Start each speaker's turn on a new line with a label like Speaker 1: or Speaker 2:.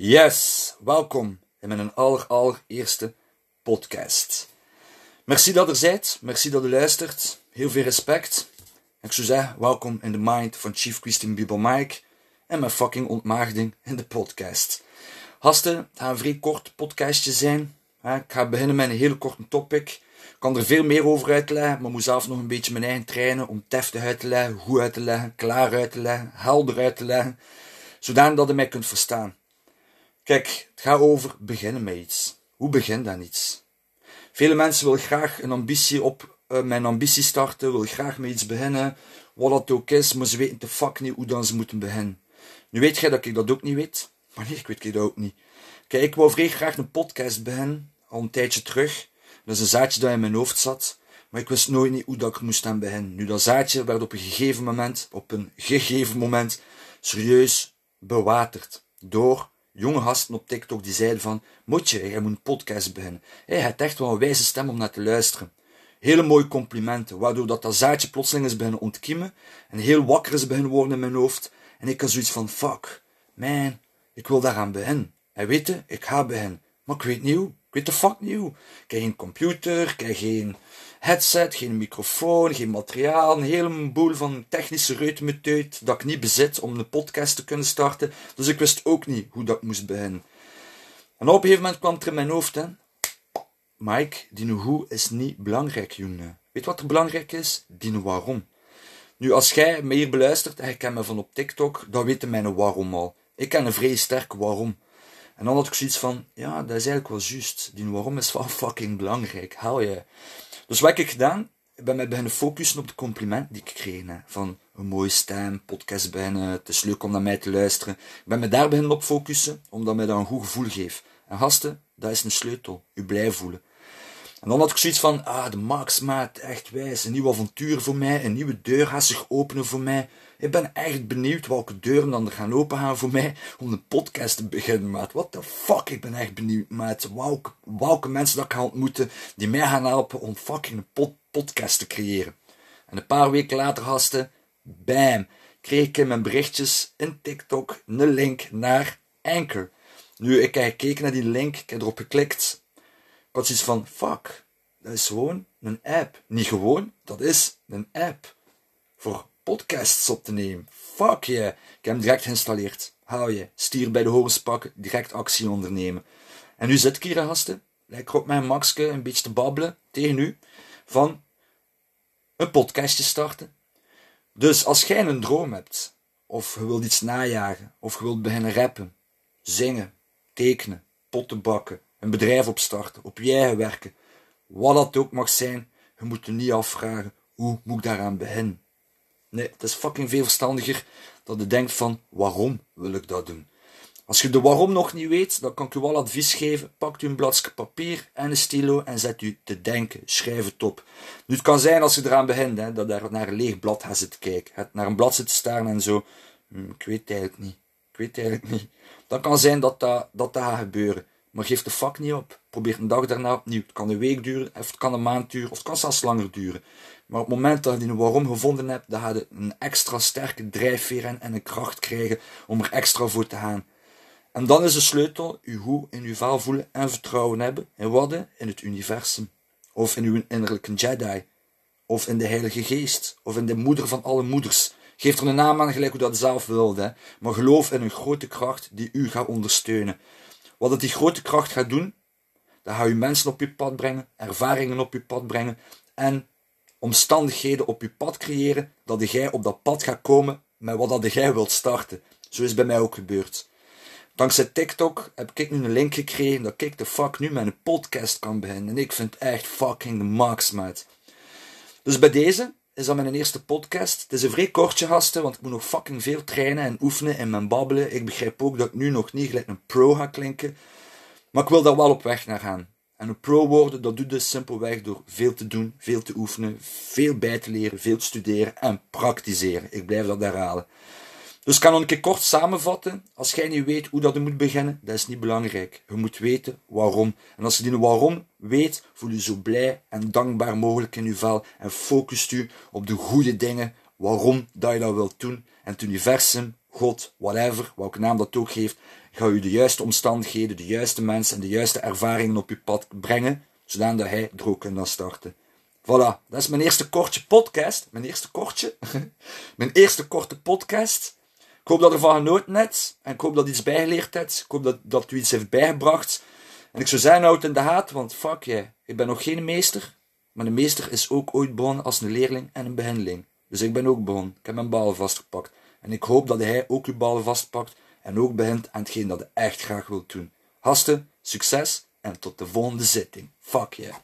Speaker 1: Yes, welkom in mijn aller, allereerste podcast. Merci dat er zijt, merci dat u luistert, heel veel respect. En ik zou zeggen, welkom in de mind van Chief Christian Bibel Mike en mijn fucking ontmaagding in de podcast. Hasten, het gaat een vrij kort podcastje zijn. Ik ga beginnen met een hele korte topic. Ik kan er veel meer over uitleggen, maar moet zelf nog een beetje mijn eigen trainen om deftig uit te leggen, goed uit te leggen, klaar uit te leggen, helder uit te leggen, zodanig dat je mij kunt verstaan. Kijk, het gaat over beginnen met iets. Hoe begint dan iets? Vele mensen willen graag een ambitie op uh, mijn ambitie starten, willen graag met iets beginnen, wat dat ook is, maar ze weten te fuck niet hoe dan ze moeten beginnen. Nu weet jij dat ik dat ook niet weet, maar nee, ik weet dat ook niet. Kijk, ik wou vrij graag een podcast beginnen, al een tijdje terug. Dat is een zaadje dat in mijn hoofd zat, maar ik wist nooit niet hoe dat ik moest aan beginnen. Nu, dat zaadje werd op een gegeven moment, op een gegeven moment, serieus bewaterd door jonge gasten op TikTok die zeiden van, moet je, moet een podcast beginnen. Hij heeft echt wel een wijze stem om naar te luisteren. Hele mooie complimenten, waardoor dat, dat zaadje plotseling is beginnen ontkiemen en heel wakker is beginnen worden in mijn hoofd. En ik had zoiets van, fuck, man, ik wil daaraan beginnen. En weet je, ik ga beginnen, maar ik weet niet hoe. Ik weet de fuck. Ik heb geen computer, ik heb geen headset, geen microfoon, geen materiaal, een heleboel van technische reutemeteut dat ik niet bezit om een podcast te kunnen starten. Dus ik wist ook niet hoe dat moest beginnen. En op een gegeven moment kwam het er in mijn hoofd, hè. Mike, die hoe is niet belangrijk, jongen. Weet wat er belangrijk is? Die waarom. Nu, als jij me hier beluistert en kent me van op TikTok, dan weet je mijn waarom al. Ik ken een vrij sterk waarom. En dan had ik zoiets van, ja, dat is eigenlijk wel juist. Die waarom is wel fucking belangrijk. Hou je. Dus wat heb ik gedaan? Ik ben mij beginnen focussen op de complimenten die ik kreeg. Van een mooie stem, podcast bijna, het is leuk om naar mij te luisteren. Ik ben me daar beginnen op focussen, omdat mij dat een goed gevoel geeft. En gasten, dat is een sleutel. U blij voelen. En dan had ik zoiets van, ah, de Max maat, echt wijs, een nieuw avontuur voor mij, een nieuwe deur gaat zich openen voor mij. Ik ben echt benieuwd welke deuren dan er gaan opengaan voor mij om een podcast te beginnen, maat. What the fuck, ik ben echt benieuwd, maat. Welke, welke mensen dat ik ga ontmoeten die mij gaan helpen om fucking een podcast te creëren. En een paar weken later, gasten, bam, kreeg ik in mijn berichtjes in TikTok een link naar Anchor. Nu, ik heb gekeken naar die link, ik heb erop geklikt. Had zoiets van, fuck, dat is gewoon een app. Niet gewoon, dat is een app. Voor podcasts op te nemen. Fuck je. Yeah. Ik heb hem direct geïnstalleerd. Hou je. Stier bij de horens pakken. Direct actie ondernemen. En nu zit ik hier, gasten. Lekker op mijn maxke een beetje te babbelen tegen u. Van een podcastje starten. Dus als jij een droom hebt. Of je wilt iets najagen. Of je wilt beginnen rappen. Zingen. Tekenen. Potten bakken. Een bedrijf opstarten. Op je werken. Wat dat ook mag zijn. Je moet je niet afvragen. Hoe moet ik daaraan beginnen? Nee, het is fucking veel verstandiger dat je denkt van waarom wil ik dat doen. Als je de waarom nog niet weet, dan kan ik u wel advies geven. Pak u een bladje papier en een stilo en zet u te denken. Schrijf het op. Nu, het kan zijn als je eraan begint, hè, dat je naar een leeg blad gaat zitten kijken. Naar een blad zit te staan en zo. Hm, ik weet het eigenlijk niet. Ik weet het eigenlijk niet. Dan kan zijn dat dat, dat, dat gaat gebeuren. Maar geef de fuck niet op. Probeer een dag daarna opnieuw. Het kan een week duren, of het kan een maand duren, of het kan zelfs langer duren. Maar op het moment dat je die waarom gevonden hebt, dan ga je een extra sterke drijfveer en een kracht krijgen om er extra voor te gaan. En dan is de sleutel je hoe in je vel voelen en vertrouwen hebben in wat? In het universum. Of in uw innerlijke Jedi. Of in de Heilige Geest. Of in de moeder van alle moeders. Geef er een naam aan gelijk hoe dat zelf wilde. Maar geloof in een grote kracht die u gaat ondersteunen. Wat het die grote kracht gaat doen, dat gaat u mensen op je pad brengen, ervaringen op je pad brengen en omstandigheden op je pad creëren dat jij op dat pad gaat komen met wat dat jij wilt starten. Zo is bij mij ook gebeurd. Dankzij TikTok heb ik nu een link gekregen dat ik de fuck nu een podcast kan beginnen. En ik vind het echt fucking de max. Dus bij deze is dat mijn eerste podcast. Het is een vrij kortje, gasten, want ik moet nog fucking veel trainen en oefenen en mijn babbelen. Ik begrijp ook dat ik nu nog niet gelijk een pro ga klinken. Maar ik wil daar wel op weg naar gaan. En een pro worden, dat doe je dus simpelweg door veel te doen, veel te oefenen, veel bij te leren, veel te studeren en praktiseren. Ik blijf dat herhalen. Dus ik kan nog een keer kort samenvatten. Als jij niet weet hoe dat je moet beginnen, dat is niet belangrijk. Je moet weten waarom. En als je die waarom weet, voel je zo blij en dankbaar mogelijk in je vel en focust u op de goede dingen waarom dat je dat wilt doen. En het universum, God, whatever, welke naam dat ook geeft, gaat u de juiste omstandigheden, de juiste mensen en de juiste ervaringen op uw pad brengen, zodat hij er ook kan starten. Voilà, dat is mijn eerste kortje podcast. Mijn eerste kortje. mijn eerste korte podcast. Ik hoop dat er van genoten hebt. En ik hoop dat iets bijgeleerd hebt. Ik hoop dat, dat u iets heeft bijgebracht. En ik zou zeggen, houd in de haat, want fuck. Yeah, ik ben nog geen meester. Maar de meester is ook ooit begonnen als een leerling en een beginneling. Dus ik ben ook begonnen. Ik heb mijn bal vastgepakt. En ik hoop dat hij ook uw bal vastpakt. En ook begint aan hetgeen dat hij echt graag wil doen. Hasten, succes en tot de volgende zitting. Fuck yeah.